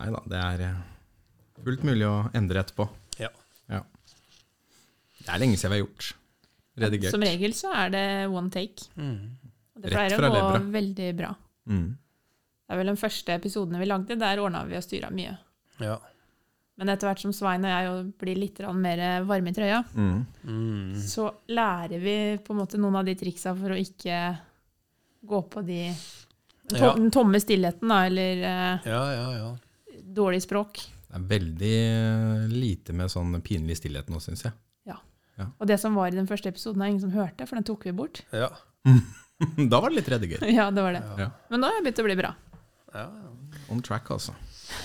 Nei da, det er eh, fullt mulig å endre etterpå. Ja. Ja. Det er lenge siden vi har gjort. Redigert. Som regel så er det one take. Mm. det pleier å gå levra. veldig bra. Mm. Det er vel den første episodene vi lagde, der ordna vi og styra mye. ja. Men etter hvert som Svein og jeg jo blir litt mer varme i trøya, Mm. Mm. så lærer vi på en måte noen av de triksa for å ikke gå på de to Ja. den tomme stillheten, da, eller eh, ja, ja, ja. Dårlig språk. Det er veldig lite med sånn pinlig stillhet nå, syns jeg. Ja, Og det som var i den første episoden, er ingen som hørte, for den tok vi bort. Ja. da var det litt redigert. Ja, det var det. Ja. Men nå har det begynt å bli bra. ja. On track, altså.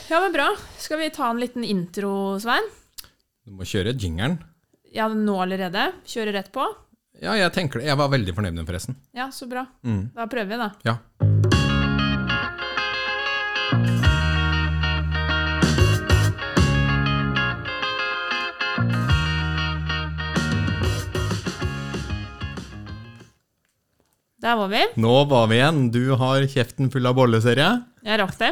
Ja, men bra. Skal vi ta en liten intro, Svein? Du må kjøre jingeren. Ja, nå allerede? Kjøre rett på? Ja, jeg tenker det. Jeg var veldig fornøyd med den, forresten. Ja, så bra. Mm. Da prøver vi, da. Ja. Der var vi. Nå var vi igjen. Du har kjeften full av bolleserie. Jeg rakk det.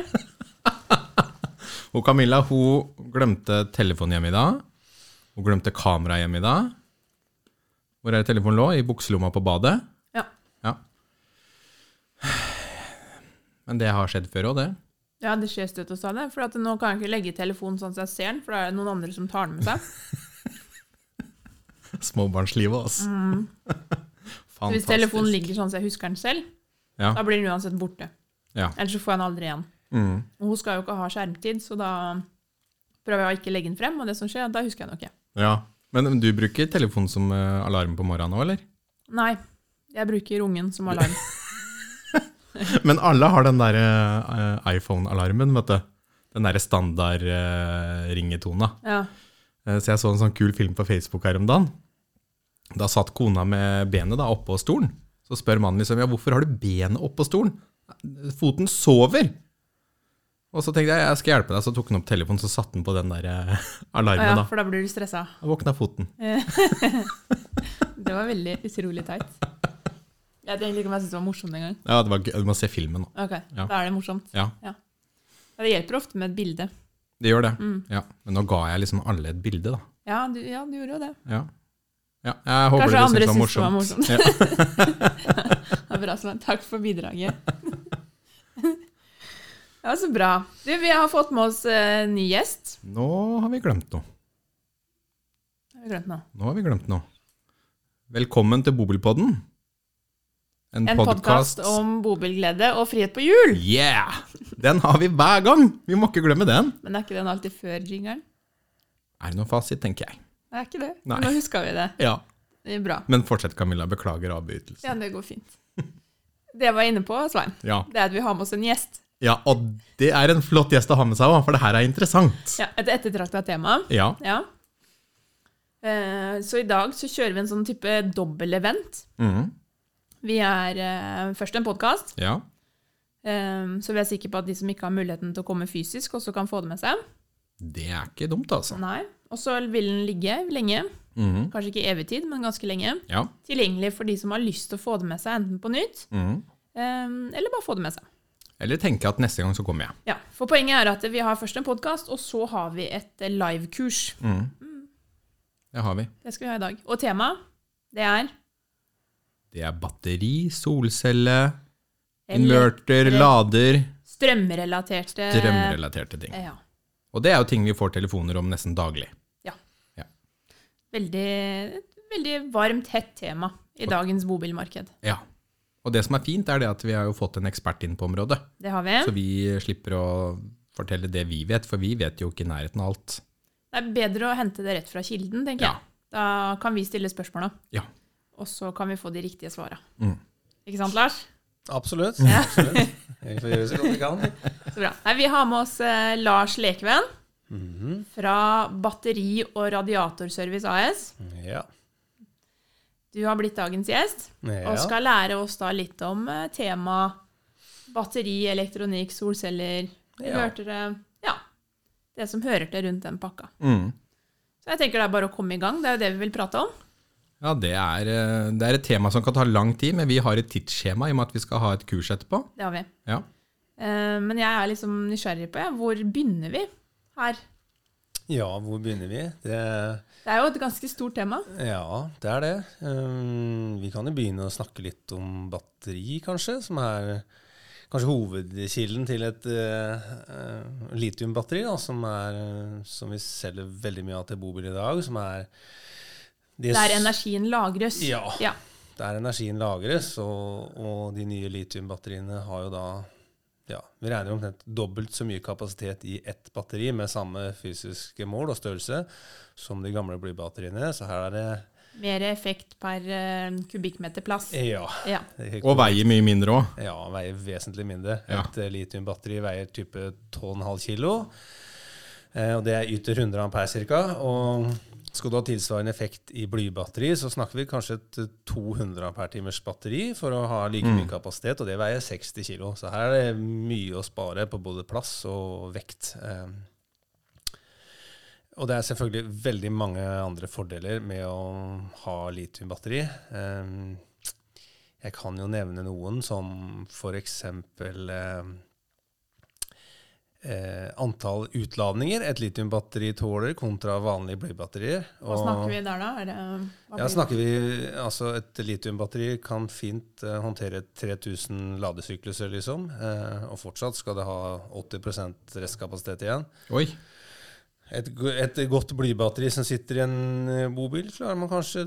Og Camilla hun glemte telefonen hjemme i dag. Hun glemte kameraet hjemme i dag. Hvor er telefonen lå? I bukselomma på badet? Ja. ja. Men det har skjedd før òg, det. Ja, det skjer støtt og stadig. For nå kan jeg ikke legge telefonen sånn som jeg ser den, for da er det noen andre som tar den med seg. Småbarnslivet, altså. Mm. Så hvis telefonen ligger sånn så jeg husker den selv, Ja. da blir den uansett borte. Ja. Ellers så får jeg den aldri igjen. Mm. Og hun skal jo ikke ha skjermtid, så da prøver jeg å ikke legge den frem, og det som skjer, da husker jeg den ikke. ja. Men du bruker telefonen som eh, alarm på morgenen òg, eller? Nei, jeg bruker ungen som alarm. Men alle har den der eh, iPhone-alarmen, vet du. Den derre standard uh, ringetona. Ja. Eh, Så jeg så en sånn kul film på Facebook her om dagen. Da satt kona med benet da oppå stolen. Så spør mannen liksom, ja, hvorfor har du benet oppå stolen? Foten sover! Og så tenkte jeg, jeg skal hjelpe deg, så tok han opp telefonen, så satte han på den der eh, alarmen ja, da. for da blir du stressa. Da våkna foten. Det var veldig utrolig teit. Jeg egentlig ikke om jeg syntes det var morsomt engang. Ja, det var gøy. Du må se filmen nå. Ok, Ja. da er det morsomt. Ja, Ja, Det hjelper ofte med et bilde. det gjør det. Mm. Ja. Men nå ga jeg liksom alle et bilde da. Ja, du, ja, du gjorde jo det. Ja. Ja jeg håper Kanskje dere andre syntes det var morsomt. det var Ja. Det bra, Sven. Takk for bidraget. Ja, så bra. Du, vi har fått med oss uh, ny gjest. Nå har vi glemt noe. Har vi glemt nå. Nå har vi glemt noe. Velkommen til Bobilpodden. En podkast om bobilglede og frihet på hjul. Yeah! Den har vi hver gang! Vi må ikke glemme den. Men er ikke den alltid før jingeren? Er det noen fasit, tenker jeg. Det er ikke det. Nei. Nå huska vi det. Ja. Det er bra. Men fortsett, Camilla. Beklager avbrytelsen. Ja, det går fint. Det jeg var inne på, Svein, Ja. det er at vi har med oss en gjest. ja, og det er en flott gjest å ha med seg òg, for det her er interessant. Ja, et ettertrakta tema. Ja. Ja. Eh, Så i dag så kjører vi en sånn type dobbel-event. Mm. Vi er eh, først en podkast, ja. så vi er sikre på at de som ikke har muligheten til å komme fysisk, også kan få det med seg. Det er ikke dumt, altså. Nei. Og så vil den ligge lenge, Mhm. kanskje ikke evig tid, men ganske lenge. Ja. Tilgjengelig for de som har lyst til å få det med seg, enten på nytt, Mhm. um, eller bare få det med seg. Eller tenke at neste gang så kommer jeg. Ja, For poenget er at vi har først en podkast, og så har vi et eh, livekurs. Mm. Det har vi. Det skal vi ha i dag. Og temaet, det er Det er batteri, solcelle, inverter, lader, strømrelaterte strømrelaterte ting. Ja. Og det er jo ting vi får telefoner om nesten daglig. Veldig, veldig varmt, hett tema i dagens bobilmarked. Ja. Og det som er fint, er det at vi har jo fått en ekspert inn på området. Det har vi. Så vi slipper å fortelle det vi vet, for vi vet jo ikke i nærheten av alt. Det er bedre å hente det rett fra kilden, tenker Ja. jeg. Da kan vi stille spørsmåla, Ja. og så kan vi få de riktige svara. Mm. Ikke sant, Lars? Absolutt. Ja. Absolutt. Vi får gjøre så godt vi kan. Så bra. Nei, vi har med oss eh, Lars Lekevenn Mhm. fra Batteri- og Radiatorservice AS. Ja. Du har blitt dagens gjest ja. og skal lære oss da litt om temaet tema batteri, elektronikk, solceller, Ja. invertere Ja. Det som hører til rundt den pakka. Mm. Så jeg tenker det er bare å komme i gang. Det er jo det vi vil prate om. Ja, det er, eh, det er et tema som kan ta lang tid, men vi har et tidsskjema i og med at vi skal ha et kurs etterpå. Det har vi. Ja. Eh, men jeg er liksom nysgjerrig på ja, hvor begynner vi her? Ja, hvor begynner vi? Det, Det er jo et ganske stort tema. ja, det er det. Um, vi kan jo begynne å snakke litt om batteri, kanskje, som er kanskje hovedkilden til et uh, uh, litiumbatteri, da, som, er, som vi selger veldig mye av til bobil i dag, som er Der energien lagres. Ja. Ja. der energien lagres, og, og de nye litiumbatteriene har jo da ja, Vi regner jo omtrent dobbelt så mye kapasitet i ett batteri med samme fysiske mål og størrelse som de gamle blybatteriene. Så her er det Mer effekt per uh, kubikkmeter plass. Ja. Ja. Og veier mye mindre òg. Ja, veier vesentlig mindre. Ja. Et eh, litiumbatteri veier type 12,5 kilo. Eh, og det er yter 100 ampere ca. Og skal du ha tilsvarende effekt i blybatteri, så snakker vi kanskje et eh, 200 ampere timers batteri for å ha like mye kapasitet, og det veier 60 kilo. Så her er det mye å spare på både plass og vekt. Eh, og det er selvfølgelig veldig mange andre fordeler med å ha litiumbatteri. Eh, jeg kan jo nevne noen som f.eks. Eh, eh, antall utladninger et litiumbatteri tåler kontra vanlige blybatterier. Hva snakker vi der, da? Er det, ja, snakker vi, altså Et litiumbatteri kan fint eh, håndtere 3000 ladesykluser, liksom. Eh, og fortsatt skal det ha 80 restkapasitet igjen. Oi. Et, et godt blybatteri som sitter i en eh, bobil, klarer man kanskje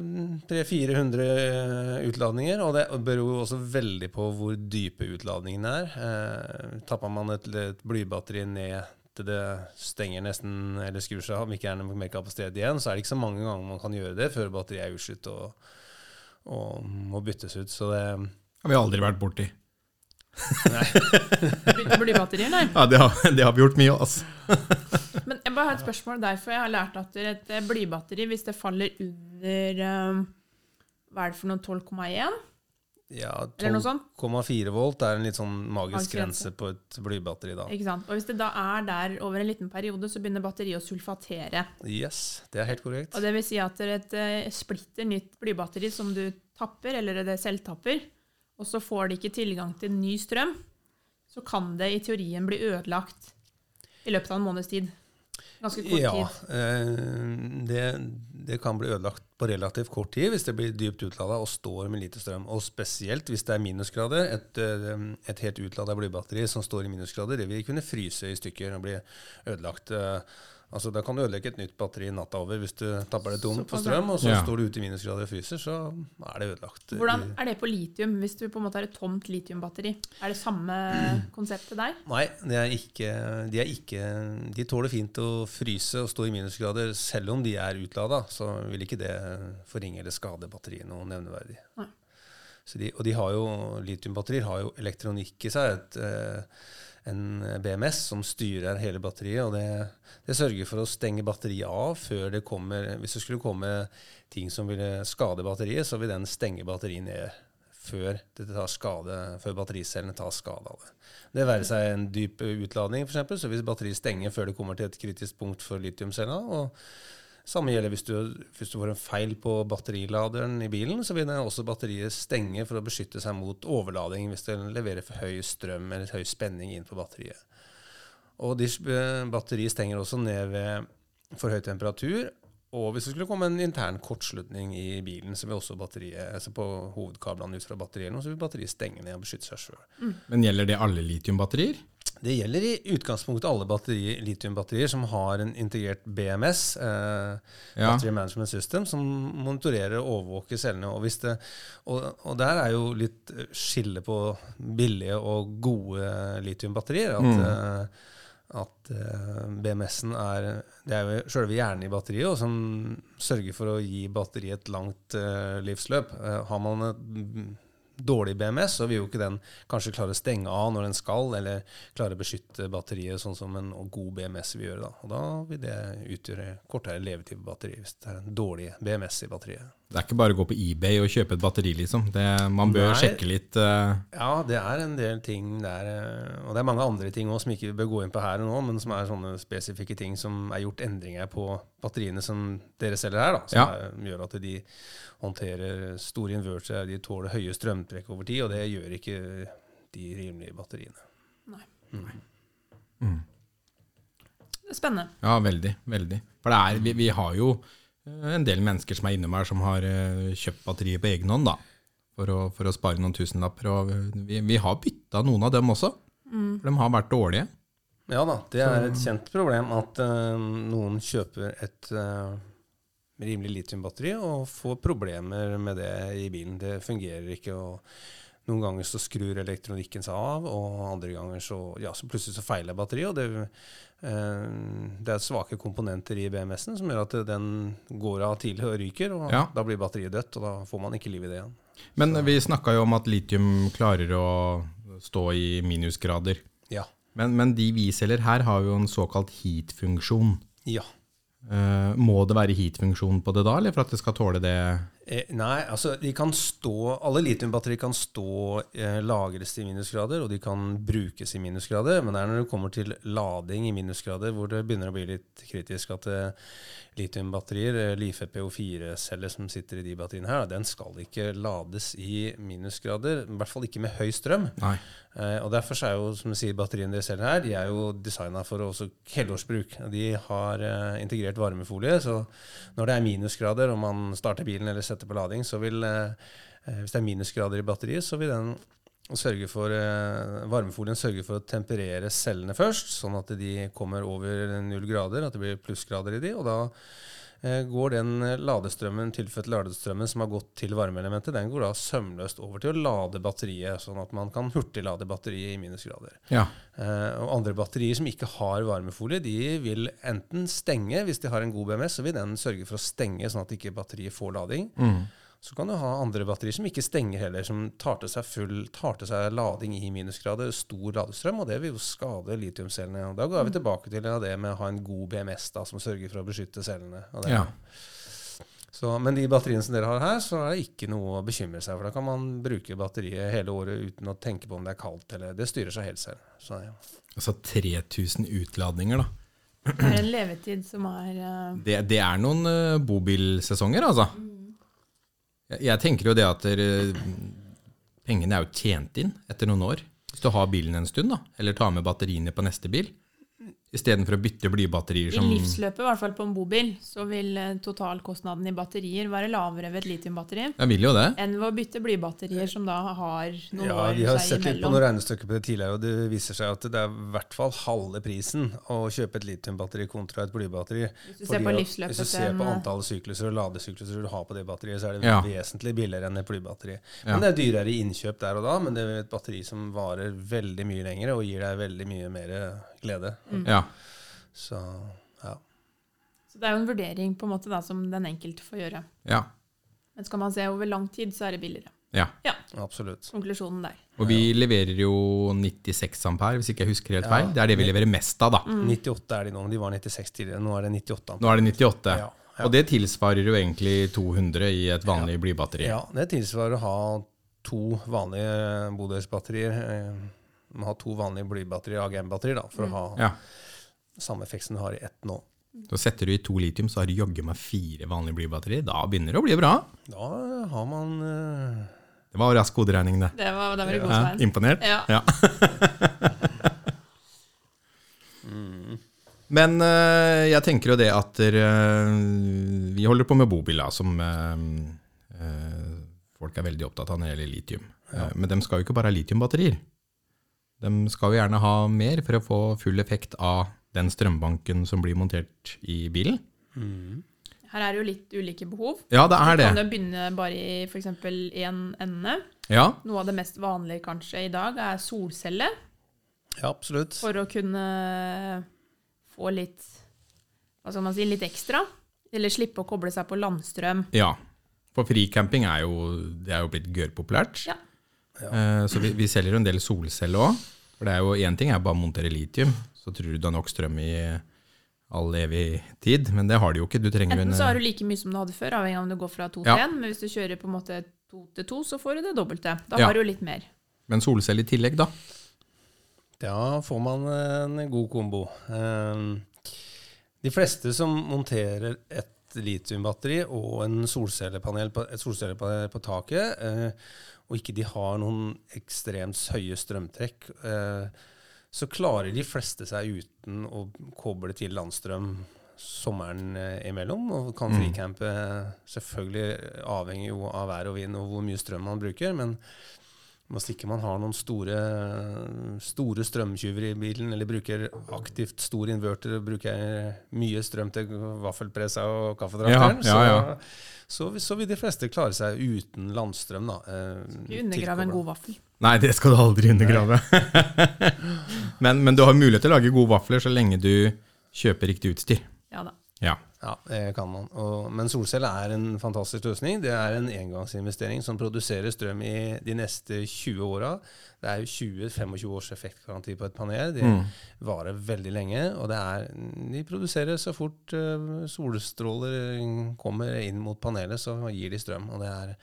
300-400 utladninger. Og det beror jo også veldig på hvor dype utladningene er. Eh, tapper man et, et blybatteri ned til det stenger nesten, eller skrur seg av, om ikke er noe mer kapasitet igjen, så er det ikke så mange ganger man kan gjøre det før batteriet er utslitt og, og må byttes ut. Så det har vi aldri vært borti. Bytte blybatterier, nei. Ja, det har, det har vi gjort mye, altså. Men jeg bare har et spørsmål derfor. Jeg har lært at et eh, blybatteri, hvis det faller under eh, Hva er det for noe? 12,1? ja, Eller noe sånt? 12,4 volt er en litt sånn magisk grense. på et blybatteri da. Ikke sant? Og hvis det da er der over en liten periode, så begynner batteriet å sulfatere. Yes, det er helt korrekt. Og det vil si at et eh, splitter nytt blybatteri som du tapper, eller det selvtapper, og så får det ikke tilgang til ny strøm, så kan det i teorien bli ødelagt i løpet av en måneds tid. Ganske kort Ja, tid. eh, det, det kan bli ødelagt på relativt kort tid hvis det blir dypt utlada og står med lite strøm. Og spesielt hvis det er minusgrader. Et, eh, et helt utlada blybatteri som står i minusgrader, det vil kunne fryse i stykker og bli ødelagt. Altså, Da kan du ødelegge et nytt batteri natta over hvis du tapper det tomt for strøm, og så Ja. står du ute i minusgrader og fryser, så er det ødelagt. Hvordan er det på litium, hvis du på en måte har et tomt litiumbatteri? Er det samme konseptet der? Nei, de, er ikke, de er ikke De tåler fint å fryse og stå i minusgrader selv om de er utlada. Så vil ikke det forringe eller skade batteriet noe nevneverdig. Nei. Så de, og de har jo, litiumbatterier har jo elektronikk i seg. Et, eh, en BMS som styrer hele batteriet. og det, det sørger for å stenge batteriet av før det kommer Hvis det skulle komme ting som ville skade batteriet, så vil den stenge batteriet ned før, skade, før battericellene tar skade av det. Det være seg en dyp utladning, f.eks. Så hvis batteriet stenger før det kommer til et kritisk punkt for litiumcella, og samme gjelder hvis du, hvis du får en feil på batteriladeren i bilen, så vil den også batteriet stenge for å beskytte seg mot overlading hvis den leverer for høy strøm eller høy spenning inn på batteriet. Og eh, batteriet stenger også ned ved for høy temperatur. Og hvis det skulle komme en intern kortslutning i bilen, så vil også batteriet, altså på hovedkablene ut fra batteriet, så vil batteriet stenge ned og beskytte seg sjøl. Men gjelder det alle litiumbatterier? Det gjelder i utgangspunktet alle batteri, litiumbatterier som har en integrert BMS, eh, Ja. Battery Management System, som monitorerer og overvåker cellene. Og, det, og, og der er jo litt skille på billige og gode litiumbatterier. At, eh, at eh, BMS-en er Det er jo selve hjernen i batteriet og som sørger for å gi batteriet et langt eh, livsløp. Eh, har man et mm, dårlig BMS, så vil jo ikke den kanskje klare å stenge av når den skal, eller klare å beskytte batteriet sånn som en god BMS vil gjøre. Da. Og da vil det utgjøre kortere levetid på batteriet hvis det er en dårlig BMS i batteriet. Det er ikke bare å gå på eBay og kjøpe et batteri, liksom. Det, man bør Nei. sjekke litt Uh... Ja, det er en del ting der, eh, og det er mange andre ting også som ikke vi bør gå inn på her og nå, men som er sånne spesifikke ting som er gjort endringer på batteriene som dere selger her, da, som Ja. er, gjør at de håndterer store inverter, de tåler høye strømtrekk over tid, og det gjør ikke de rimelige batteriene. Det er spennende. Ja, veldig. Veldig. For det er, vi, vi har jo en del mennesker som er innom her, som har eh, kjøpt batterier på egen hånd, da. For å, for å spare noen tusenlapper. Og vi, vi har bytta noen av dem også. For de har vært dårlige. Ja da, det er et kjent problem at uh, noen kjøper et uh, rimelig litiumbatteri og får problemer med det i bilen. Det fungerer ikke. og Noen ganger så skrur elektronikken seg av, og andre ganger så, ja, så plutselig så feiler batteriet. og det, eh, det er svake komponenter i BMS-en som gjør at den går av tidlig og ryker. og Ja. Da blir batteriet dødt, og da får man ikke liv i det igjen. Men vi snakka jo om at litium klarer å stå i minusgrader. Ja. Men, men de vi selger her, har jo en såkalt heat-funksjon. ja. Eh, må det være heat-funksjon på det da, eller for at det skal tåle det? Eh, nei, altså de kan stå Alle litiumbatterier kan stå eh, lagres i minusgrader, og de kan brukes i minusgrader. Men det er når det kommer til lading i minusgrader hvor det begynner å bli litt kritisk at eh, litiumbatterier, eh, Life PO4-celler som sitter i de batteriene her, den skal ikke lades i minusgrader. I hvert fall ikke med høy strøm. Eh, og Derfor er jo som du sier, batteriene dere selger her, de er jo designa for også helårsbruk. De har eh, integrert varmefolie, så når det er minusgrader og man starter bilen eller setter på lading, så vil eh, eh, Hvis det er minusgrader i batteriet, så vil den sørge for, eh, varmefolien sørge for å temperere cellene først, sånn at de kommer over null grader, at det blir plussgrader i de, og da går den ladestrømmen, tilføtt ladestrømmen som har gått til varmeelementet, den går da sømløst over til å lade batteriet, sånn at man kan hurtiglade batteriet i minusgrader. Ja. Eh, og andre batterier som ikke har varmefolie, de vil enten stenge, hvis de har en god BMS, så vil den sørge for å stenge, sånn at ikke batteriet får lading. Så kan du ha andre batterier som ikke stenger heller, som tar til seg full, tar til seg lading i minusgrader, stor ladestrøm, og det vil jo skade litiumcellene. Da går vi tilbake til det med å ha en god BMS da, som sørger for å beskytte cellene. Og det- ja. Så, men de batteriene som dere har her, så er det ikke noe å bekymre seg for. Da kan man bruke batteriet hele året uten å tenke på om det er kaldt, eller det styrer seg helt selv. Så, ja. Altså 3000 utladninger, da. Det er en levetid som er uh... Det, det er noen uh, bobilsesonger, altså. Jeg, jeg tenker jo det at der, pengene er jo tjent inn etter noen år. Hvis du har bilen en stund, da, eller tar med batteriene på neste bil, istedenfor å bytte blybatterier som I livsløpet, i hvert fall på en bobil, så vil eh, totalkostnaden i batterier være lavere ved et litiumbatteri Jeg vil jo det. enn ved å bytte blybatterier som da har noen Ja, år Vi har sett litt på noen regnestykker på det tidligere, og det viser seg at det er i hvert fall halve prisen å kjøpe et litiumbatteri kontra et blybatteri. Hvis du ser på livsløpet Hvis du ser på eh, antallet sykluser og ladesykluser du har på det batteriet, så er det Ja. vesentlig billigere enn et blybatteri. Ja. Men det er dyrere innkjøp der og da, men det er et batteri som varer veldig mye lenger og gir deg veldig mye mer glede. Mm. Ja. Så ja. Så det er jo en vurdering på en måte da, som den enkelte får gjøre. ja. Men skal man se over lang tid, så er det billigere. ja. Absolutt. Konklusjonen der. Og vi leverer jo 96 ampere, hvis ikke jeg husker helt Ja. feil. Det er det vi leverer mest av, da. Mm. 98 er de nå, de var 96 tidligere. Nå er det 98. Nå er det 98. Ja, ja. Og det tilsvarer jo egentlig 200 i et vanlig blybatteri. Ja, det tilsvarer å ha to vanlige bodelsbatterier. Må ha to vanlige blybatterier, AGM-batterier, da, for å ha Ja. samme effekt som du har i ett nå. Så setter du i to litium, så har du jaggu meg fire vanlige blybatterier. Da begynner det å bli bra. Da har man uh... Det var rask hoderegning, det. Det var, det var ja. god Ja, imponert? Ja. Ja. Men eh, jeg tenker jo det at dere, vi holder på med bobil, som eh, eh, folk er veldig opptatt av når det gjelder litium. Eh, men de skal jo ikke bare ha litiumbatterier. De skal jo gjerne ha mer for å få full effekt av den strømbanken som blir montert i bilen. Her er det jo litt ulike behov. Ja, det er det. Du kan jo begynne bare i f.eks. én ende. Ja, Noe av det mest vanlige kanskje i dag er solcelle, Ja, absolutt. for å kunne få litt hva skal man si, litt ekstra. Eller slippe å koble seg på landstrøm. ja. For fricamping er jo, det er jo blitt gørrpopulært. Ja. Eh, Så vi, vi selger jo en del solceller òg. For det er jo én ting er bare å montere litium, så tror du du har nok strøm i all evig tid. Men det har du jo ikke. Du trenger Enten en Enten så har du like mye som du hadde før, avhengig av om du går fra to til Ja. én. Men hvis du kjører på en måte to til to, så får du det dobbelte. Da Ja. har du litt mer. Men solcelle i tillegg, da? Da får man en god kombo. Eh, De fleste som monterer et litiumbatteri og en solcellepanel på, et solcellepanel på taket, eh, og ikke de har noen ekstremt høye strømtrekk, eh, så klarer de fleste seg uten å koble til landstrøm sommeren eh, imellom. Og kan Mm. fricampe selvfølgelig avhenger jo av vær og vind og hvor mye strøm man bruker. Men hvis ikke man har noen store, store strømtyver i bilen, eller bruker aktivt stor inverter og bruker mye strøm til vaffelpressa og kaffedrakteren, Ja, ja, ja. Så, så, så vil de fleste klare seg uten landstrøm. da. eh, undergrave en god vaffel. Nei, det skal du aldri undergrave. men, men du har mulighet til å lage gode vafler så lenge du kjøper riktig utstyr. Ja da. Ja. Ja, det kan man. Og, men solceller er en fantastisk løsning. Det er en engangsinvestering som produserer strøm i de neste 20 åra. Det er jo 20-25 års effektgaranti på et panel. De Mm. varer veldig lenge. Og det er, de produserer så fort uh, solstråler kommer inn mot panelet, så gir de strøm. Og det er,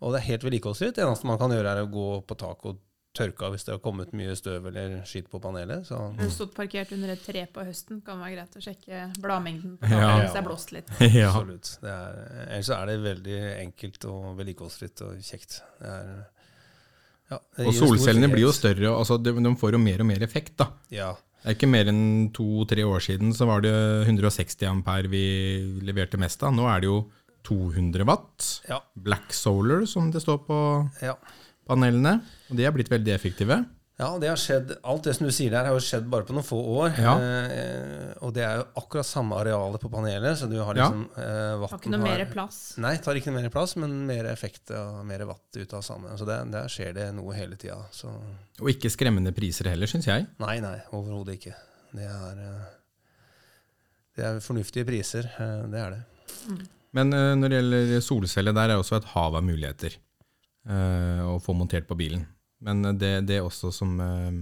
og det er helt vedlikeholdsfritt. Det eneste man kan gjøre, er å gå på taket og tørke av hvis det har kommet mye støv eller skitt på panelet. Så du stått parkert under et tre på høsten, kan være greit å sjekke bladmengden på Ja. hvis det er blåst litt. ja. Absolutt. Det er, ellers er det veldig enkelt og vedlikeholdsfritt og kjekt. Det er, ja, det Og solcellene blir jo større, altså de, de får jo mer og mer effekt, da. Ja, Det er ikke mer enn to-tre år siden så var det 160 ampere vi leverte mest av. Nå er det jo 200 watt. ja, Black Solar, som det står på ja. Panelene. Og de er blitt veldig effektive. Ja, det har skjedd, Alt det som du sier der, har jo skjedd bare på noen få år. Ja. Eh, og det er jo akkurat samme arealet på panelet. Så du har Ja. liksom eh, Har ikke noe mer plass. Nei, tar ikke noe mer plass, men mer effekt og mer watt ut av samme. Så det, der skjer det noe hele tida. Og ikke skremmende priser heller, syns jeg. nei, nei, overhodet ikke. Det er, eh, det er fornuftige priser. eh, det er det. Men eh, når det gjelder solceller, der er også et hav av muligheter eh, å få montert på bilen. Men eh, det, det også som eh,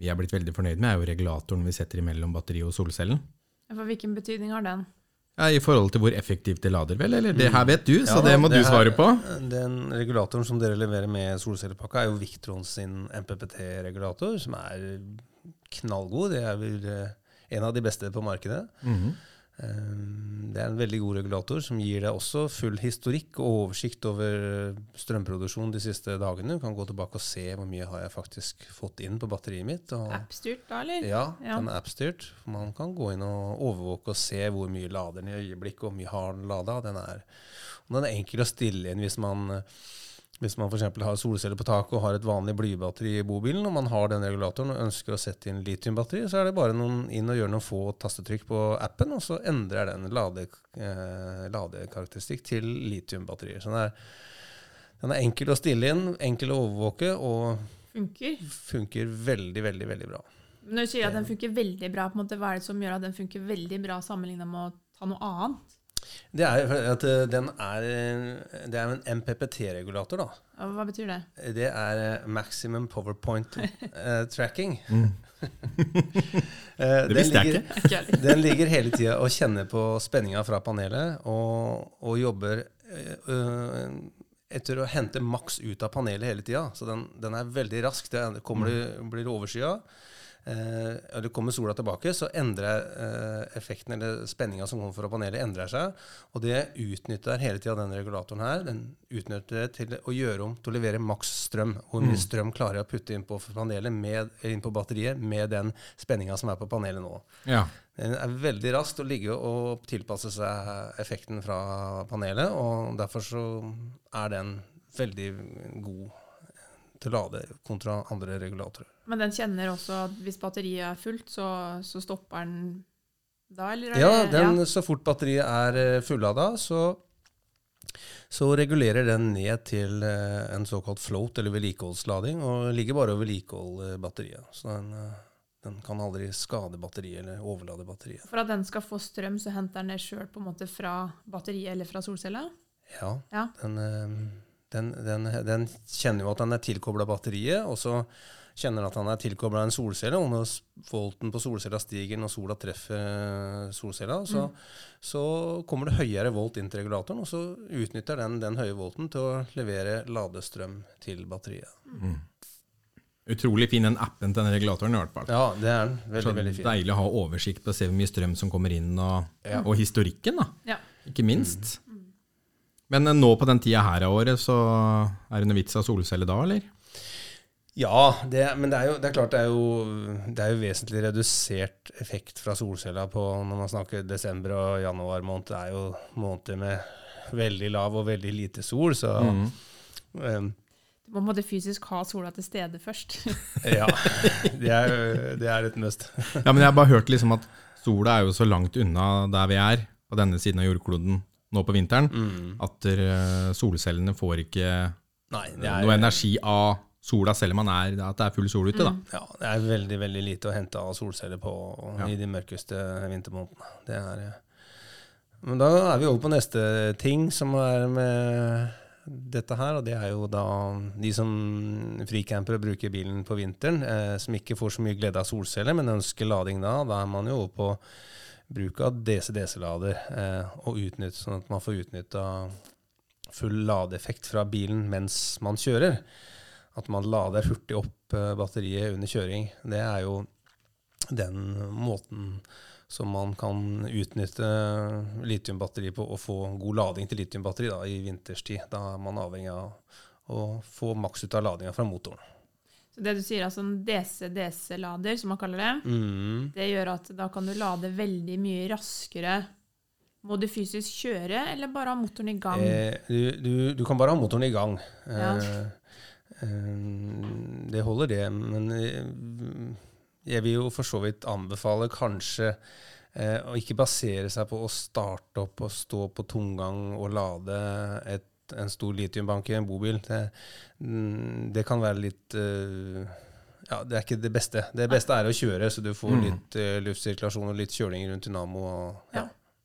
vi er blitt veldig fornøyd med, er jo regulatoren vi setter imellom batteriet og solcellen. For hvilken betydning har den? Ja, I forhold til hvor effektivt det lader, vel? Eller det her vet du, så Ja, det må du her- svare på. Den regulatoren som dere leverer med solcellepakka, er jo Victron sin MPPT-regulator, som er knallgod. Det er vel eh, en av de beste på markedet. Mm Eh, Det er en veldig god regulator som gir deg også full historikk og oversikt over strømproduksjon de siste dagene. Du kan gå tilbake og se hvor mye har jeg faktisk fått inn på batteriet mitt. Appstyrt App-styrt da, eller? ja, Ja. den er app-styrt. Man kan gå inn og overvåke og se hvor mye lader den i øyeblikket, hvor mye har den lada. Den er, den er enkel å stille inn hvis man hvis man f.eks. har solceller på taket og har et vanlig blybatteri i bobilen, og man har den regulatoren og ønsker å sette inn litiumbatteri, så er det bare noen, inn og gjøre noen få tastetrykk på appen, og så endrer den lade, eh, ladekarakteristikk til litiumbatterier. Så den er, den er enkel å stille inn, enkel å overvåke, og Funker. funker veldig, veldig, veldig bra. Når du sier at den funker veldig bra, på en måte, hva er det som gjør at den funker veldig bra sammenlignet med å ta noe annet? Det er at eh, den er, eh, det er en MPPT-regulator, da. Hva betyr det? Det er eh, Maximum PowerPoint eh, Tracking. Mm. Det den visste jeg ligger- ikke. Den ligger hele tida og kjenner på spenninga fra panelet, og, og jobber eh, øh, etter å hente maks ut av panelet hele tida. Så den, den er veldig rask. Det er- kommer det, blir overskya, eh, eller kommer sola tilbake, så endrer eh, effekten eller spenninga som kommer fra panelet, endrer seg. Og det utnytter hele tida denne regulatoren her. Den utnytter det til å gjøre om til å levere maks strøm. Hvor mye strøm klarer jeg å putte inn på panelet, med, inn på batteriet med den spenninga som er på panelet nå. Ja. Den er veldig raskt å ligge og tilpasse seg effekten fra panelet, og derfor så er den veldig god til å lade kontra andre regulatorer. Men den kjenner også at hvis batteriet er fullt, så, så stopper den da, eller? er Ja, den, ja, så fort batteriet er eh, fullada, så, så regulerer den ned til eh, en såkalt float, eller vedlikeholdslading, og ligger bare og vedlikeholder batteriet. Så den, eh, den kan aldri skade batteriet eller overlade batteriet. For at den skal få strøm, så henter den det sjøl fra batteriet eller fra solcella? Ja, Ja. Den, eh, den, den, den kjenner jo at den er tilkobla batteriet, og så kjenner at han er tilkobla en solcelle. Og når volten på solcella stiger når sola treffer eh, solcella, så, så kommer det høyere volt inn til regulatoren, og så utnytter den den høye volten til å levere ladestrøm til batteriet. Utrolig fin den appen til den regulatoren i hvert fall. Ja, det er den. Veldig, Så veldig fin. deilig å ha oversikt på å se hvor mye strøm som kommer inn, og, Ja. og historikken, da. Ja. Ikke minst. Men eh, nå på den tida her av året, så er det noe vits av solcelle da, eller? Ja, det, men det er jo det er klart det er jo, det er jo vesentlig redusert effekt fra solcella på når man snakker desember og januar måned. Det er jo måneder med veldig lav og veldig lite sol, så Mm. um, Du må på fysisk ha sola til stede først. ja. Det er, det er et must. Ja, men jeg har bare hørt liksom at sola er jo så langt unna der vi er, på denne siden av jordkloden nå på vinteren, Mm. at eh, solcellene får ikke Nei, er, noe energi av sola, selv om man er, at det er full sol ute. da. ja, det er veldig veldig lite å hente av solceller på Ja. i de mørkeste vintermånedene. Det er, eh, men da er vi over på neste ting som er med dette her, og det er jo da de som fricampere bruker bilen på vinteren, eh, som ikke får så mye glede av solceller, men ønsker lading da. Da er man jo over på bruk av DC-DC-lader, eh, og utnytt, sånn at man får utnytta full ladeeffekt fra bilen mens man kjører. At man lader hurtig opp eh, batteriet under kjøring. Det er jo den måten som man kan utnytte litiumbatteri på og få god lading til litiumbatteri da, i vinterstid. Da er man avhengig av å få maks ut av ladinga fra motoren. Så det du sier, altså en DC-DC-lader, som man kaller det, Mm. det gjør at da kan du lade veldig mye raskere. Må du fysisk kjøre, eller bare ha motoren i gang? Eh, du, du, du kan bare ha motoren i gang. Ja. Eh, det holder, det. Men eh, jeg vil jo for så vidt anbefale kanskje eh, å ikke basere seg på å starte opp og stå på tomgang og lade et, en stor litiumbank i en bobil. Det, mm, det kan være litt eh, ja, Det er ikke det beste. Det beste er å kjøre, så du får Mm. litt eh, luftsirkulasjon og litt kjøling rundt dynamo. Og, ja.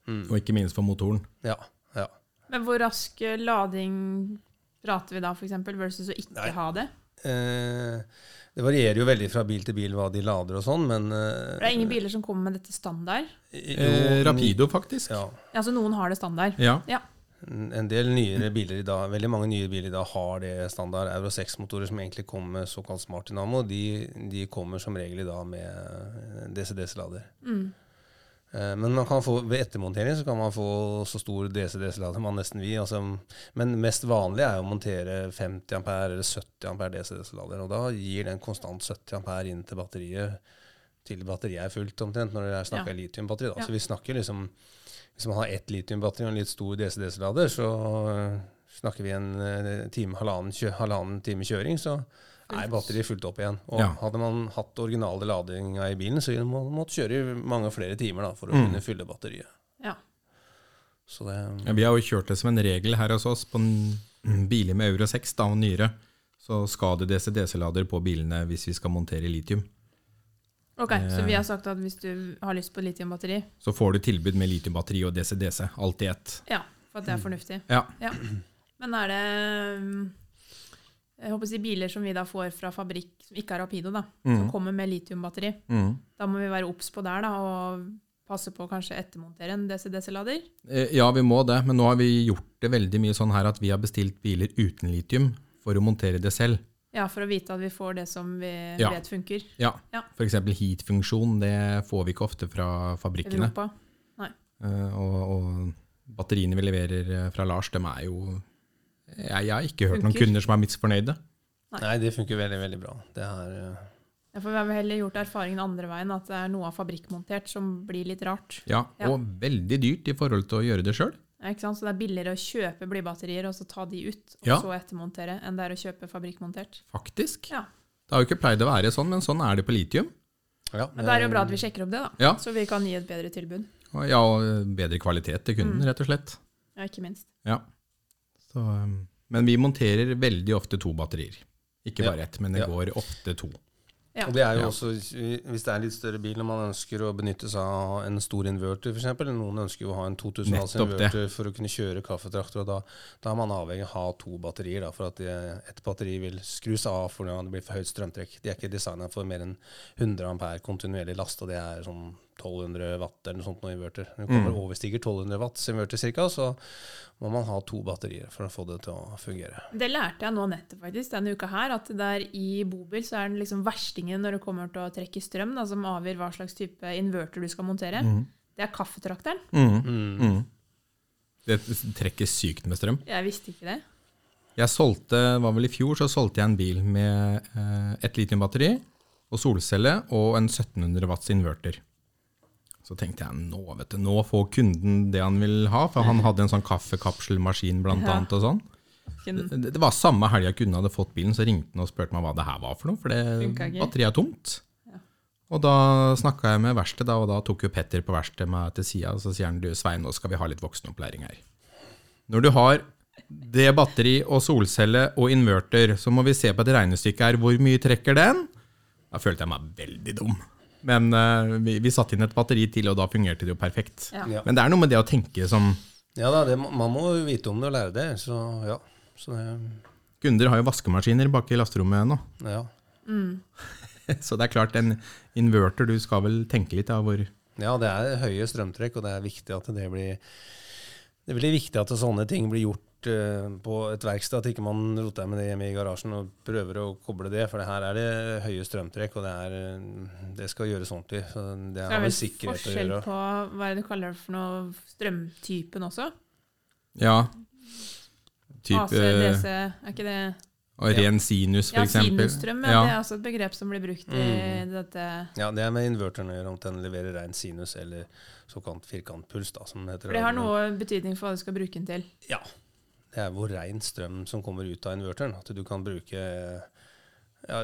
Mm. Og ikke minst for motoren. ja. Ja. Men hvor rask eh, lading prater vi da, f.eks., versus å ikke Nei. ha det? Eh, det varierer jo veldig fra bil til bil hva de lader og sånn, men eh, det er ingen biler som kommer med dette standard. Eh, Rapido, faktisk. Ja. Altså noen har det standard. Ja. Ja. En del nyere biler i dag, veldig mange nye biler i dag har det standard Euro 6-motorer som egentlig kommer med såkalt smart dynamo. De, de kommer som regel i dag med DCDC-lader. Mm. Eh, Men man kan få, ved ettermontering så kan man få så stor DC-DC-lader man nesten vil. Altså, men mest vanlig er å montere 50 ampere eller 70 ampere DC-DC-lader. Og da gir den konstant 70 ampere inn til batteriet til batteriet er fullt, omtrent, når det er snakka Ja. litiumbatteri. Ja. Så vi snakker liksom Hvis man har ett litiumbatteri og en litt stor DC-DC-lader, så snakker vi en øh, time, halvannen, halvannen time kjøring, så er batteriet fullt opp igjen. Og Ja. hadde man hatt originale ladinga i bilen, så man måtte kjøre i mange flere timer da, for å Mm. kunne fylle batteriet. Ja. Så det Ja, Vi har jo kjørt det som en regel her hos oss. På en biler med Euro 6 da, og nyere, så skal det DC-DC-lader på bilene hvis vi skal montere litium. Ok, Så Eh. vi har sagt at hvis du har lyst på litiumbatteri, Så får du tilbud med litiumbatteri og DC-DC. Alt i ett. ja, for at det er fornuftig. Ja. Ja. Men er det um, jeg håper å si biler som vi da får fra fabrikk, som ikke er Rapido, da, som Mm. kommer med litiumbatteri, Mm. da må vi være obs på der da, og passe på å kanskje ettermontere en DC-DC-lader. Eh, Ja, vi må det, men nå har vi gjort det veldig mye sånn her at vi har bestilt biler uten litium for å montere det selv. Ja, for å vite at vi får det som vi Ja. vet funker Ja, Ja. F.eks. heat-funksjon, det får vi ikke ofte fra fabrikkene. Europa. Eh, Og, og batteriene vi leverer eh, fra Lars, de er jo Jeg, jeg har ikke hørt noen kunder som er misfornøyde. Nei. Nei, det funker veldig, veldig bra. Det er Uh Ja, for vi har heller gjort erfaringen andre veien, at det er noe av fabrikkmontert som blir litt rart. Ja, Ja. Og veldig dyrt i forhold til å gjøre det sjøl. Ja, ikke sant? Så det er billigere å kjøpe blybatterier og så ta de ut, og Ja. så ettermontere, enn det er å kjøpe fabrikkmontert. Faktisk. Ja. Det har jo ikke pleid å være sånn, men sånn er det på litium. ja, Men det er jo bra at vi sjekker opp det, da. Ja. Så vi kan gi et bedre tilbud. Ja, og bedre kvalitet til kunden, Mm. rett og slett. Ja, ikke minst. Ja. Så, um, men vi monterer veldig ofte to batterier. Ikke Ja. bare ett, men det Ja. går ofte to. Ja. Og det er jo Ja. også, Hvis det er en litt større bil og man ønsker å benytte seg av en stor inverter, f.eks. Noen ønsker jo å ha en 2000 volts Nettopp det. inverter for å kunne kjøre kaffetraktor. og Da, da er man avhengig av å ha to batterier, da, for at ett et batteri vil skrus av for når det blir for høyt strømtrekk. De er ikke designa for mer enn 100 ampere kontinuerlig last, og det er sånn 1200 watt eller noe sånt noe inverter. Når det kommer Mm. overstiger 1200 watts inverter cirka, så må man ha to batterier for å få det til å fungere. Det lærte jeg nå nettopp faktisk denne uka her, at det er i bobil så er den liksom verstingen når det kommer til å trekke strøm, da, som avgjør hva slags type inverter du skal montere. Mm. Det er kaffetrakteren. Mm. Mm. Mm. Det trekker sykt med strøm. Jeg visste ikke det. Jeg solgte, var vel i fjor, så solgte jeg en bil med eh, et litiumbatteri og solcelle og en 1700 watts inverter. Så tenkte jeg nå, vet du, nå får kunden det han vil ha, for han hadde en sånn kaffekapselmaskin blant Ja. annet og sånn. Det, det var samme helga kunden hadde fått bilen, så ringte han og spurte meg hva det her var for noe, for det batteriet er tomt. Ja. Og da snakka jeg med verkstedet, og da tok jo Petter på verkstedet meg til sida, og så sier han du Svein, nå skal vi ha litt voksenopplæring her. Når du har det batteri og solcelle og inverter, så må vi se på et regnestykke her. Hvor mye trekker den? Da følte jeg meg veldig dum. Men uh, vi, vi satte inn et batteri til, og da fungerte det jo perfekt. Ja. Ja. Men det er noe med det å tenke som Ja da, det, man må vite om det og lære det. Så ja. Så det, Kunder har jo vaskemaskiner bak i lasterommet nå. ja. Mm. Så det er klart, en inverter, du skal vel tenke litt av hvor ja, det er høye strømtrekk, og det er viktig at det blir Det blir viktig at sånne ting blir gjort på et verksted, at ikke man roter med det hjemme i garasjen og prøver å koble det. For her er det høye strømtrekk, og det, er, eh, det skal gjøres ordentlig. Så det Så det sikkerhet er gjøre. Det er vel forskjell på hva er det du kaller det for noe strømtypen også? Ja. AC, Type DC, er ikke det og ren sinus, for Ja, eksempel. sinusstrøm, ja. Ja. det er også et begrep som blir brukt i Mm. dette Ja, det er med inverteren å gjøre, om den leverer ren sinus eller såkalt firkantpuls, da, som det heter. For det har noe betydning for hva du skal bruke den til. Ja. Det er hvor ren strøm som kommer ut av inverteren. At du kan bruke ja,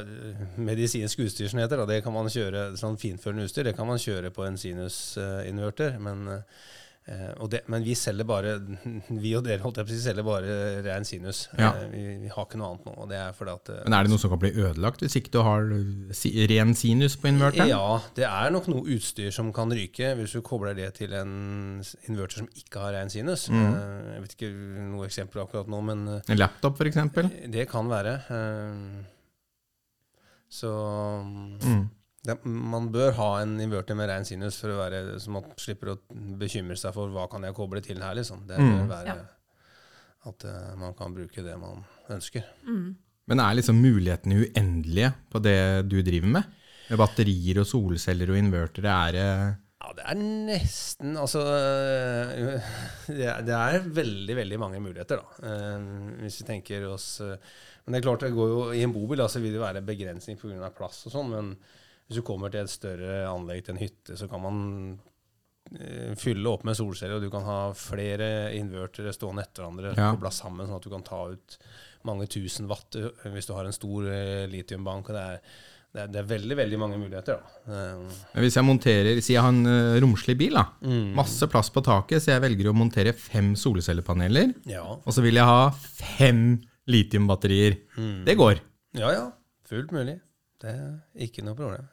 medisinsk utstyr, som heter. Da. Det kan man kjøre, sånn finførende utstyr, det kan man kjøre på en sinusinverter. Men, eh, det, men vi selger bare, vi og dere holdt jeg på å selger bare ren sinus. Ja. Eh, vi, vi har ikke noe annet nå. og det er fordi at... eh, Men er det noe som kan bli ødelagt hvis ikke du har si ren sinus på inverteren? Ja, det er nok noe utstyr som kan ryke hvis du kobler det til en inverter som ikke har ren sinus. Mm. Eh, Jeg vet ikke noe eksempel akkurat nå, men eh, En laptop, eksempel? det kan være. eh, Så Mm. Det, man bør ha en inverter med ren sinus for å være, så man slipper å bekymre seg for hva kan jeg koble til her. liksom. Det Mm. bør være Ja. at uh, man kan bruke det man ønsker. Mm. Men er liksom mulighetene uendelige på det du driver med? Med batterier og solceller og invertere, er det Ja, det er nesten Altså øh, det er, det er veldig, veldig mange muligheter, da. Eh, hvis vi tenker oss eh, Men det er klart, det går jo i en bobil så vil det være begrensning pga. plass og sånn, men hvis du kommer til et større anlegg til en hytte, så kan man eh, fylle opp med solceller, og du kan ha flere invertere stående etter hverandre Ja. kobla sammen, sånn at du kan ta ut mange tusen watt eh, hvis du har en stor eh, litiumbank. og det er, det, er, det er veldig, veldig mange muligheter. da. Men Hvis jeg monterer, Si jeg har en uh, romslig bil, da. Mm. Masse plass på taket, så jeg velger å montere fem solcellepaneler. Ja. Og så vil jeg ha fem litiumbatterier. Mm. Det går. ja, ja. Fullt mulig. Det er ikke noe problem.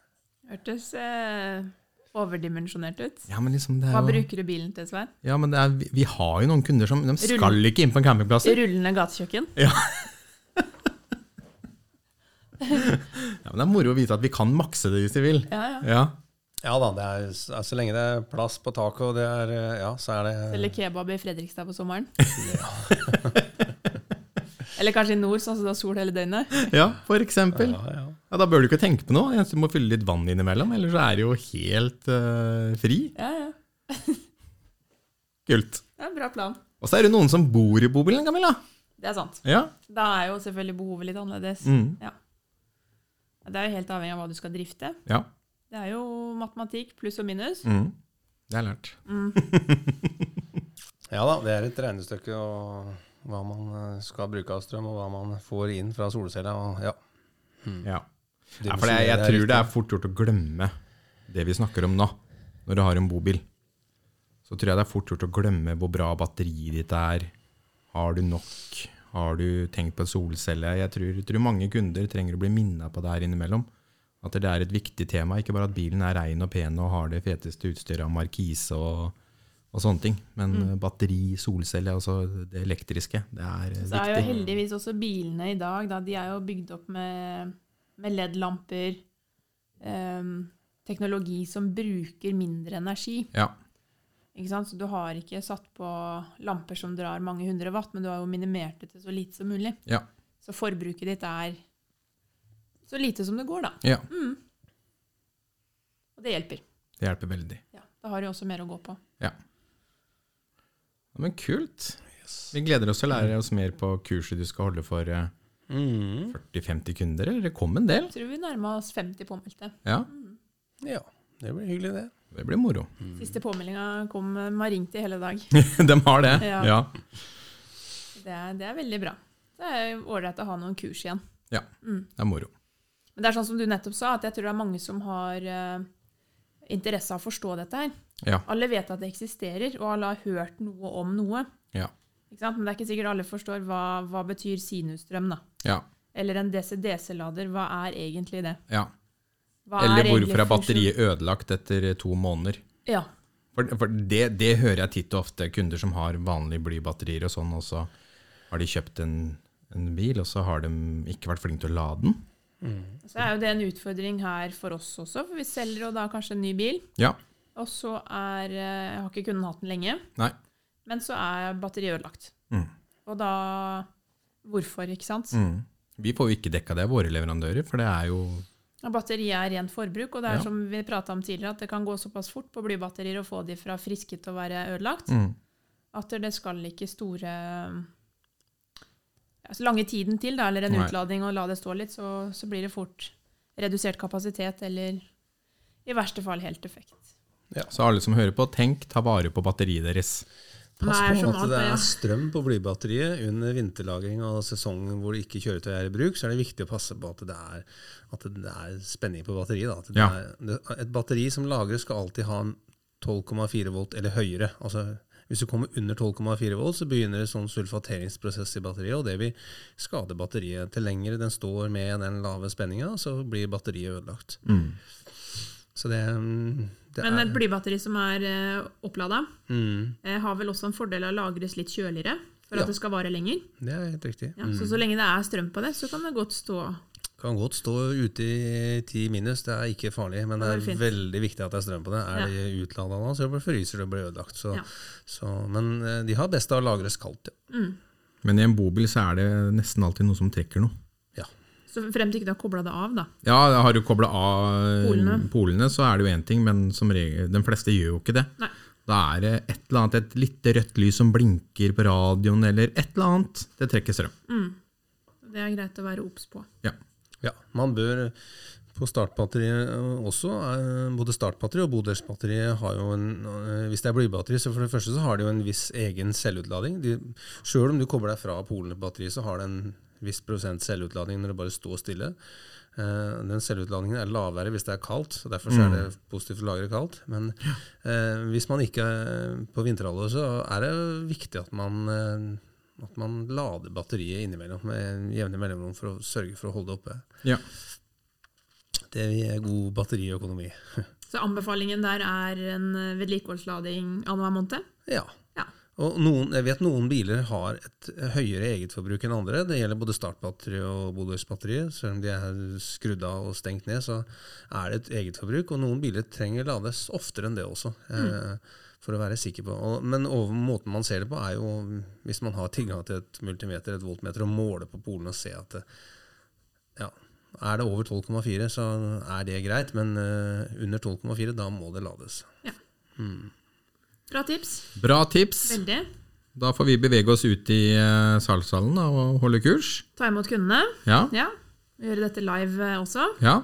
Hørtes eh, overdimensjonert ut. Ja, men liksom det Hva er jo bruker du bilen til, Svein? Ja, men det er, vi, vi har jo noen kunder som de skal Rull- ikke inn på en campingplass. Rullende gatekjøkken? Ja. Ja, men det er moro å vite at vi kan makse det hvis vi vil. Ja, ja. Ja. Ja da, det er, så så lenge det er plass på taket, og det er eh, Ja, så er det Eller kebab i Fredrikstad på sommeren? Eller kanskje i nord, sånn at det er sol hele døgnet? ja, for eksempel. ja, ja. Ja, Da bør du ikke tenke på noe. Du må fylle litt vann innimellom, ellers så er det jo helt uh, fri. Ja, ja. Kult. Det er en bra plan. Og så er det noen som bor i bobilen, Camilla. Det er sant. Ja. Da er jo selvfølgelig behovet litt annerledes. Mm. Det er jo helt avhengig av hva du skal drifte. Ja. Det er jo matematikk pluss og minus. Mm. Det er lært. Mm. ja da, det er et regnestykke og hva man eh, skal bruke av strøm, og hva man får inn fra solcella. Og, ja. Ja. Ja, for jeg, jeg tror det er fort gjort å glemme det vi snakker om nå, når du har en bobil. Så tror jeg det er fort gjort å glemme hvor bra batteriet ditt er. Har du nok? Har du tenkt på solcelle? Jeg tror, tror mange kunder trenger å bli minna på det her innimellom. At det er et viktig tema. Ikke bare at bilen er rein og pen og har det feteste utstyret av markise og, og sånne ting. Men mm. batteri, solcelle, altså det elektriske, det er viktig. Så er jo heldigvis også bilene i dag, da, de er jo bygd opp med, med LED-lamper. um, teknologi som bruker mindre energi. Ja. Ikke sant? Så du har ikke satt på lamper som drar mange hundre watt, men du har jo minimert det til så lite som mulig. Ja. Så forbruket ditt er så lite som det går, da. ja. Og det hjelper. Det hjelper veldig. Ja, da har du også mer å gå på. Ja, men kult. Vi gleder oss til å lære oss mer på kurset du skal holde for eh, Mm. 40-50 kunder, eller det kom en del. Jeg tror vi nærma oss 50 påmeldte. Ja, Ja, det blir hyggelig, det. det blir moro. Siste påmeldinga kom De har ringt i hele dag. De har det. Ja. Ja. Det er, det er veldig bra. Det er ålreit å ha noen kurs igjen. ja. Mm. Det er moro. Men det er sånn som du nettopp sa, at jeg tror det er mange som har uh, interesse av å forstå dette her. Ja. Alle vet at det eksisterer, og alle har hørt noe om noe. Ja. Men det er ikke sikkert alle forstår hva, hva betyr sinusstrøm. da. Ja. Eller en DC-DC-lader, hva er egentlig det? ja. Hva Eller er hvorfor er funksjon- batteriet ødelagt etter to måneder? Ja. For, for det, det hører jeg titt og ofte. Kunder som har vanlige blybatterier og sånn, og så har de kjøpt en, en bil, og så har de ikke vært flinke til å lade den. Så er jo det en utfordring her for oss også, for vi selger jo da kanskje en ny bil. Ja. Og så er jeg Har ikke kunden hatt den lenge, Nei. Men så er batteriet ødelagt. Mm. Og da Hvorfor, ikke sant? Mm. Vi får jo ikke dekka det, av våre leverandører, for det er jo Ja, Batteriet er rent forbruk, og det er Ja. som vi prata om tidligere, at det kan gå såpass fort på blybatterier å få de fra friske til å være ødelagt, mm. at det skal ikke store altså lange tiden til, da, eller en Nei. utlading og la det stå litt, så, så blir det fort redusert kapasitet, eller i verste fall helt defekt. Så alle som hører på, tenk, ta vare på batteriet deres. Pass på at det er strøm på blybatteriet under vinterlagring og sesongen hvor ikke kjøretøy er i bruk, så er det viktig å passe på at det er, at det er spenning på batteriet. Da. At det Ja. er, et batteri som lagres skal alltid ha en 12,4 volt eller høyere. Altså, hvis du kommer under 12,4 volt, så begynner det sånn sulfateringsprosess i batteriet, og det vil skade batteriet. Til lenger den står med den lave spenninga, så blir batteriet ødelagt. Mm. Så det, mm, det Men er et blybatteri som er uh, opplada, mm, uh, har vel også en fordel av å lagres litt kjøligere, for Ja. at det skal vare lenger. Det er helt riktig. Ja, Så så lenge det er strøm på det, så kan det godt stå Kan godt stå ute i 10 minus, det er ikke farlig, men det Det er er fint. veldig viktig at det er strøm på det. Er Ja. det utlada nå, så fryser det og blir ødelagt. Så, Ja. så, men eh, de har best av å lagres kaldt. Ja. mm. Men i en bobil så er det nesten alltid noe som trekker noe. Så frem til ikke du har kobla det av, da. Ja, har du kobla av Polene. polene, så er det jo én ting, men som regel, de fleste gjør jo ikke det. Nei. Da er det et eller annet, et lite rødt lys som blinker på radioen, eller et eller annet. Det trekker strøm. Mm. Det er greit å være obs på. Ja. ja. Man bør på startbatteriet også, eh, både startbatteri og bodelsbatteriet har jo en eh, Hvis det er blybatteri, så for det første så har det jo en viss egen selvutlading. Sjøl om du kobler deg fra polene på batteriet, så har det en viss prosent selvutladning når det bare står stille. Uh, den selvutladningen er lavere hvis det er kaldt, så derfor så er det positivt å lagre kaldt. Men uh, hvis man ikke er på vinterhalvåret så er det viktig at man, uh, at man lader batteriet innimellom med jevne mellomrom for å sørge for å holde det oppe. Ja. Det gir god batteriøkonomi. Så anbefalingen der er en eh, vedlikeholdslading annenhver måned? Ja. Ja. Og noen, jeg vet noen biler har et høyere egetforbruk enn andre. Det gjelder både startbatteri og bodelsbatteri. Selv om de er skrudd av og stengt ned, så er det et egetforbruk. Og noen biler trenger lades oftere enn det også. Eh, for å være sikker på. Men over, måten man ser det på, er jo hvis man har tilgang til et multimeter, et voltmeter, og måler på polene og ser at det, ja, er det over 12,4, så er det greit. Men eh, under 12,4, da må det lades. Bra tips. Bra tips. Veldig. Da får vi bevege oss ut i salgssalen og holde kurs. Ta imot kundene. Ja. Ja. Gjøre dette live eh, også. ja.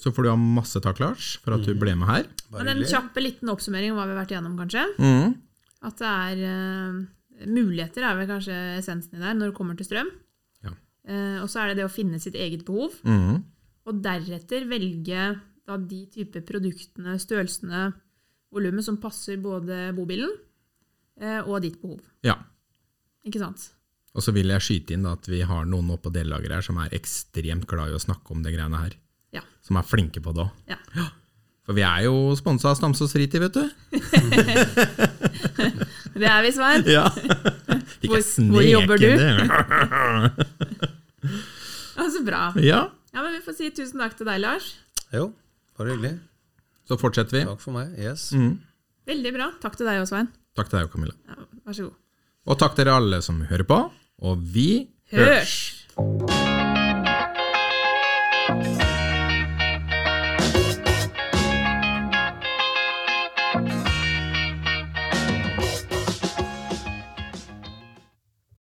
Så får du ha masse takk, Lars, for at du ble med her. Bare Men en kjapp liten oppsummering om hva vi har vært igjennom, kanskje. Mm. At det er uh, Muligheter er vel kanskje essensen i der når det kommer til strøm. Ja. Uh, og så er det det å finne sitt eget behov. Mm. Og deretter velge da de type produktene, størrelsene, volumet som passer både bobilen eh, og ditt behov. Ja. Ikke sant? Og så vil jeg skyte inn da, at vi har noen oppe på dellageret her som er ekstremt glad i å snakke om det greiene her. Ja. Som er flinke på det òg. Ja. For vi er jo sponsa av Stamsås Fritid, vet du. Det er vi, Svein. Ja. Ikke Hvor- hvor jobber du? Ja, så bra. Ja. Ja, men Vi får si tusen takk til deg, Lars. Jo, bare hyggelig. Så fortsetter vi. Takk for meg. Yes. Mm. Veldig bra. Takk til deg òg, Svein. Takk til deg, Camilla. Ja, vær så god. Og takk til dere alle som hører på. Og vi Hørs!